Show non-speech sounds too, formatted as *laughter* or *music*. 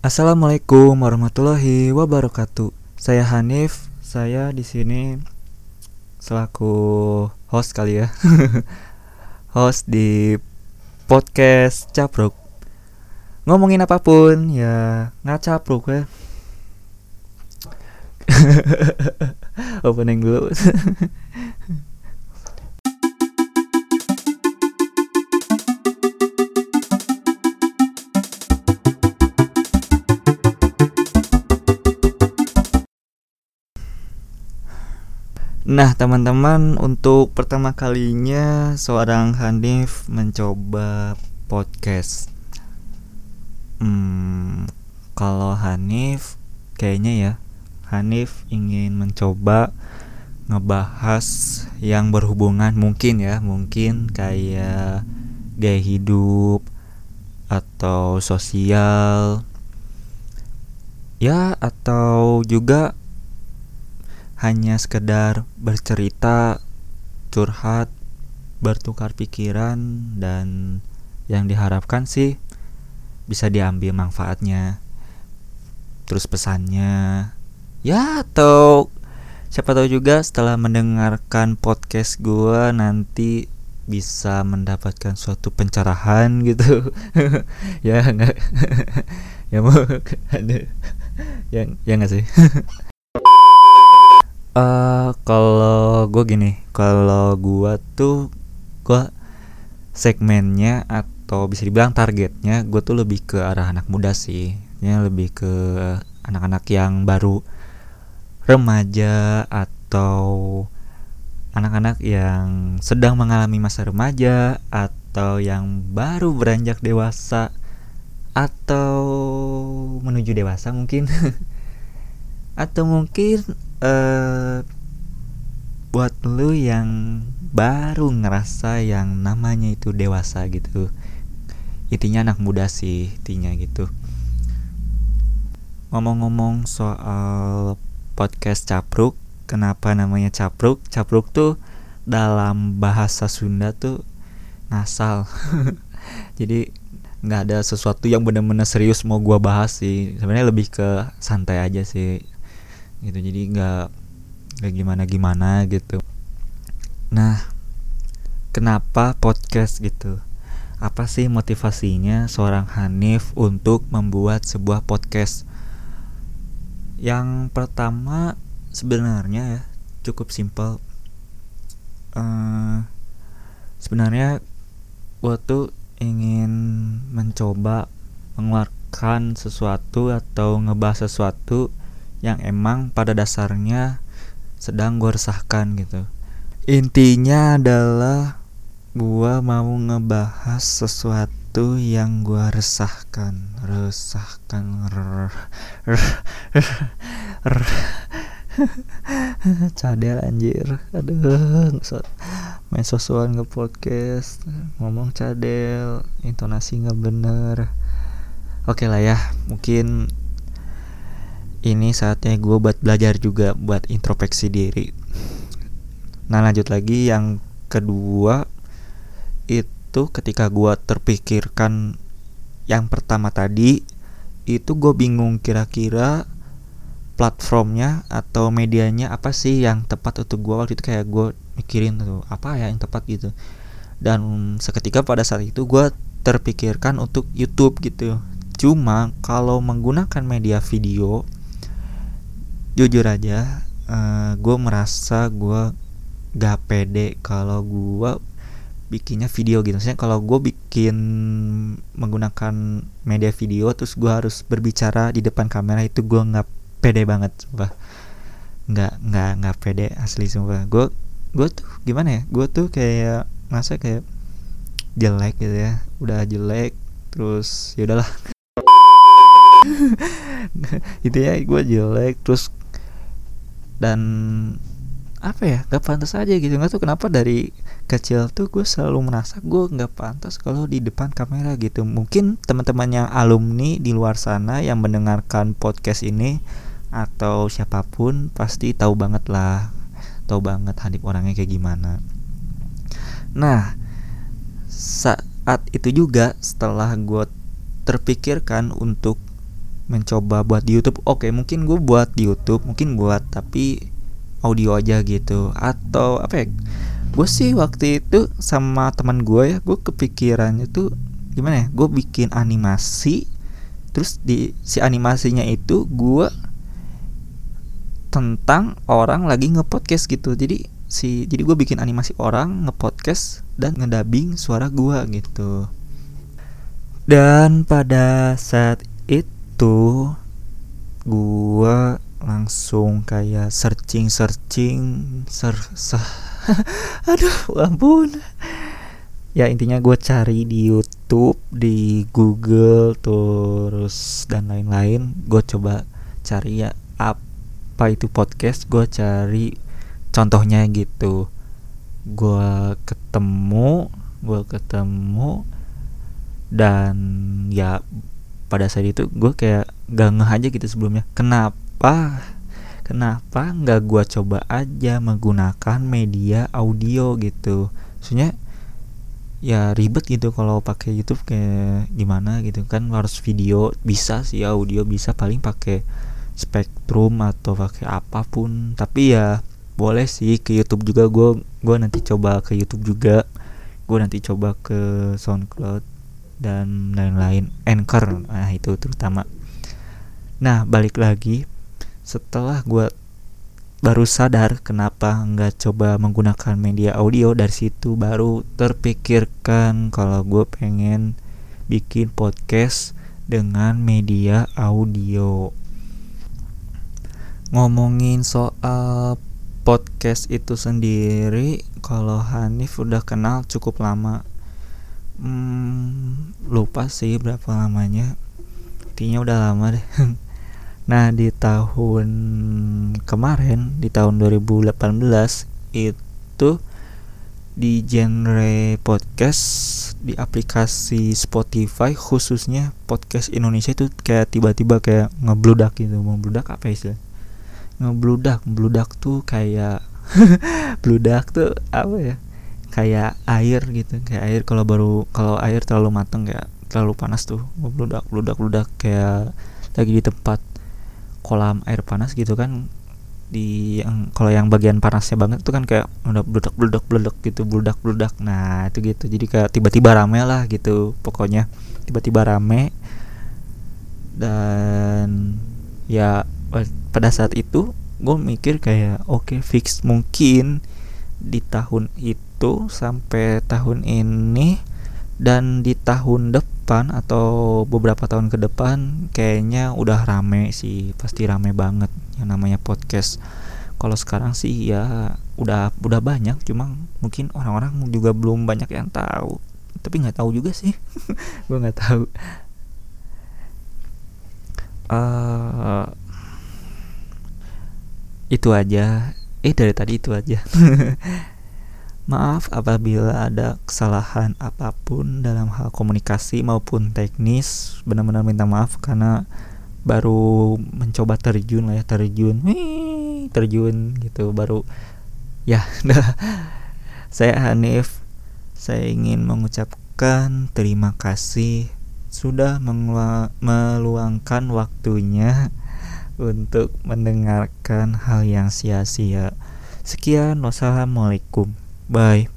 Assalamualaikum warahmatullahi wabarakatuh. Saya Hanif. Saya di sini selaku host kali ya. *laughs* host di podcast Capruk. Ngomongin apa pun ya nggak capruk ya. *laughs* Opening dulu. *laughs* Nah, teman-teman, untuk pertama kalinya seorang Hanif mencoba podcast. Hmm, kalau Hanif kayaknya ya, Hanif ingin mencoba ngebahas yang berhubungan mungkin ya, mungkin kayak gaya hidup atau sosial ya atau juga hanya sekedar bercerita, curhat, bertukar pikiran dan yang diharapkan sih bisa diambil manfaatnya. Terus pesannya ya atau siapa tahu juga setelah mendengarkan podcast gua nanti bisa mendapatkan suatu pencerahan gitu. *laughs* Ya enggak *laughs* ya mau *laughs* ada yang ya enggak sih Uh, kalau gue gini, kalau gue tuh gue segmennya atau bisa dibilang targetnya gue tuh lebih ke arah anak muda sih, ya lebih ke anak-anak yang baru remaja atau anak-anak yang sedang mengalami masa remaja atau yang baru beranjak dewasa atau menuju dewasa mungkin. *laughs* Atau mungkin uh, buat lu yang baru ngerasa yang namanya itu dewasa gitu intinya anak muda sih intinya gitu. Ngomong-ngomong soal podcast capruk kenapa namanya capruk? Capruk tuh dalam bahasa Sunda tuh ngasal. *laughs* Jadi nggak ada sesuatu yang benar-benar serius mau gua bahas sih. Sebenarnya lebih ke santai aja sih gitu. Jadi nggak nggak gimana gimana gitu. Nah kenapa podcast gitu? Apa sih motivasinya seorang Hanif untuk membuat sebuah podcast? Yang pertama sebenarnya ya cukup simpel uh, sebenarnya gue tuh ingin mencoba mengeluarkan sesuatu atau ngebahas sesuatu yang emang pada dasarnya sedang gue resahkan gitu. Intinya adalah gue mau ngebahas sesuatu yang gue resahkan. Resahkan. Cadel anjir. Aduh main sosuan nge podcast. Ngomong cadel intonasi nggak bener. Oke lah ya mungkin ini saatnya gue buat belajar juga buat introspeksi diri. Nah lanjut lagi. Yang kedua itu ketika gue terpikirkan yang pertama tadi itu gue bingung kira-kira platformnya atau medianya apa sih yang tepat untuk gue waktu itu kayak gue mikirin tuh apa ya yang tepat? gitu. Dan seketika pada saat itu gue terpikirkan untuk YouTube gitu. Cuma kalau menggunakan media video jujur aja uh, eh, gue merasa gue gak pede kalau gue bikinnya video gitu. Maksudnya kalau gue bikin menggunakan media video terus gue harus berbicara di depan kamera itu gue nggak pede banget sumpah. Nggak nggak nggak pede asli sumpah. Gue gue tuh gimana ya? Gue tuh kayak masa kayak jelek gitu ya. Udah jelek terus ya udahlah. *laughs* Itu ya gue jelek terus dan apa ya gak pantas aja gitu. Nggak tuh kenapa dari kecil tuh gue selalu merasa gue nggak pantas kalau di depan kamera gitu. Mungkin teman-teman yang alumni di luar sana yang mendengarkan podcast ini atau siapa pun pasti tahu banget lah tahu banget Hanif orangnya kayak gimana. Nah saat itu juga setelah gue terpikirkan untuk mencoba buat di YouTube. Oke mungkin gue buat di YouTube mungkin buat tapi audio aja gitu. Atau apa ya? Gue sih waktu itu sama teman gue ya gue kepikirannya tuh gimana ya? Gue bikin animasi terus di si animasinya itu gue tentang orang lagi ngepodcast gitu. Jadi si jadi gue bikin animasi orang ngepodcast dan ngedabing suara gue gitu. Dan pada saat itu gue langsung kayak searching searching ser *laughs* aduh ampun. Ya intinya gue cari di YouTube di Google terus dan lain-lain. Gue coba cari ya apa itu podcast. Gue cari contohnya gitu. Gue ketemu gue ketemu dan ya pada saat itu gue kayak gak ngeh aja gitu sebelumnya. Kenapa? Kenapa nggak gue coba aja menggunakan media audio gitu? Maksudnya ya ribet gitu kalau pakai YouTube kayak gimana gitu kan harus video bisa sih audio bisa paling pakai spektrum atau pakai apa pun. Tapi ya boleh sih ke YouTube juga. Gue gue nanti coba ke YouTube juga. Gue nanti coba ke SoundCloud dan lain-lain anchor. Nah itu terutama. Nah balik lagi. Setelah gue baru sadar kenapa nggak coba menggunakan media audio dari situ baru terpikirkan kalau gue pengen bikin podcast dengan media audio. Ngomongin soal podcast itu sendiri kalau Hanif udah kenal cukup lama hmm, lupa sih berapa lamanya. Intinya udah lama deh. *laughs* Nah di tahun kemarin di tahun 2018 itu di genre podcast di aplikasi Spotify khususnya podcast Indonesia itu kayak tiba-tiba kayak ngebludak gitu. Ngebludak apa istilah ngebludak. Bludak tuh kayak *laughs* bludak tuh apa ya kayak air gitu kayak air kalau baru kalau air terlalu matang kayak terlalu panas tuh bludak bludak bludak kayak lagi di tempat kolam air panas gitu kan di yang kalau yang bagian panasnya banget tuh kan kayak udah bludak bludak bludak gitu bludak bludak. Nah itu gitu. Jadi kayak tiba-tiba rame lah gitu pokoknya. Tiba-tiba rame. Dan ya pada saat itu gue mikir kayak oke okay, fix mungkin di tahun itu itu sampai tahun ini. Dan di tahun depan atau beberapa tahun ke depan kayaknya udah rame sih pasti rame banget yang namanya podcast. Kalau sekarang sih ya udah udah banyak cuma mungkin orang-orang juga belum banyak yang tahu. Tapi nggak tahu juga sih *laughs* gue nggak tahu. Uh, itu aja. Eh dari tadi itu aja *laughs* Maaf apabila ada kesalahan apa pun dalam hal komunikasi maupun teknis. Benar-benar minta maaf karena baru mencoba terjun lah ya terjun, terjun gitu baru ya. *laughs* saya Hanif, saya ingin mengucapkan terima kasih sudah meluangkan waktunya untuk mendengarkan hal yang sia-sia. Sekian, wassalamualaikum. Bye.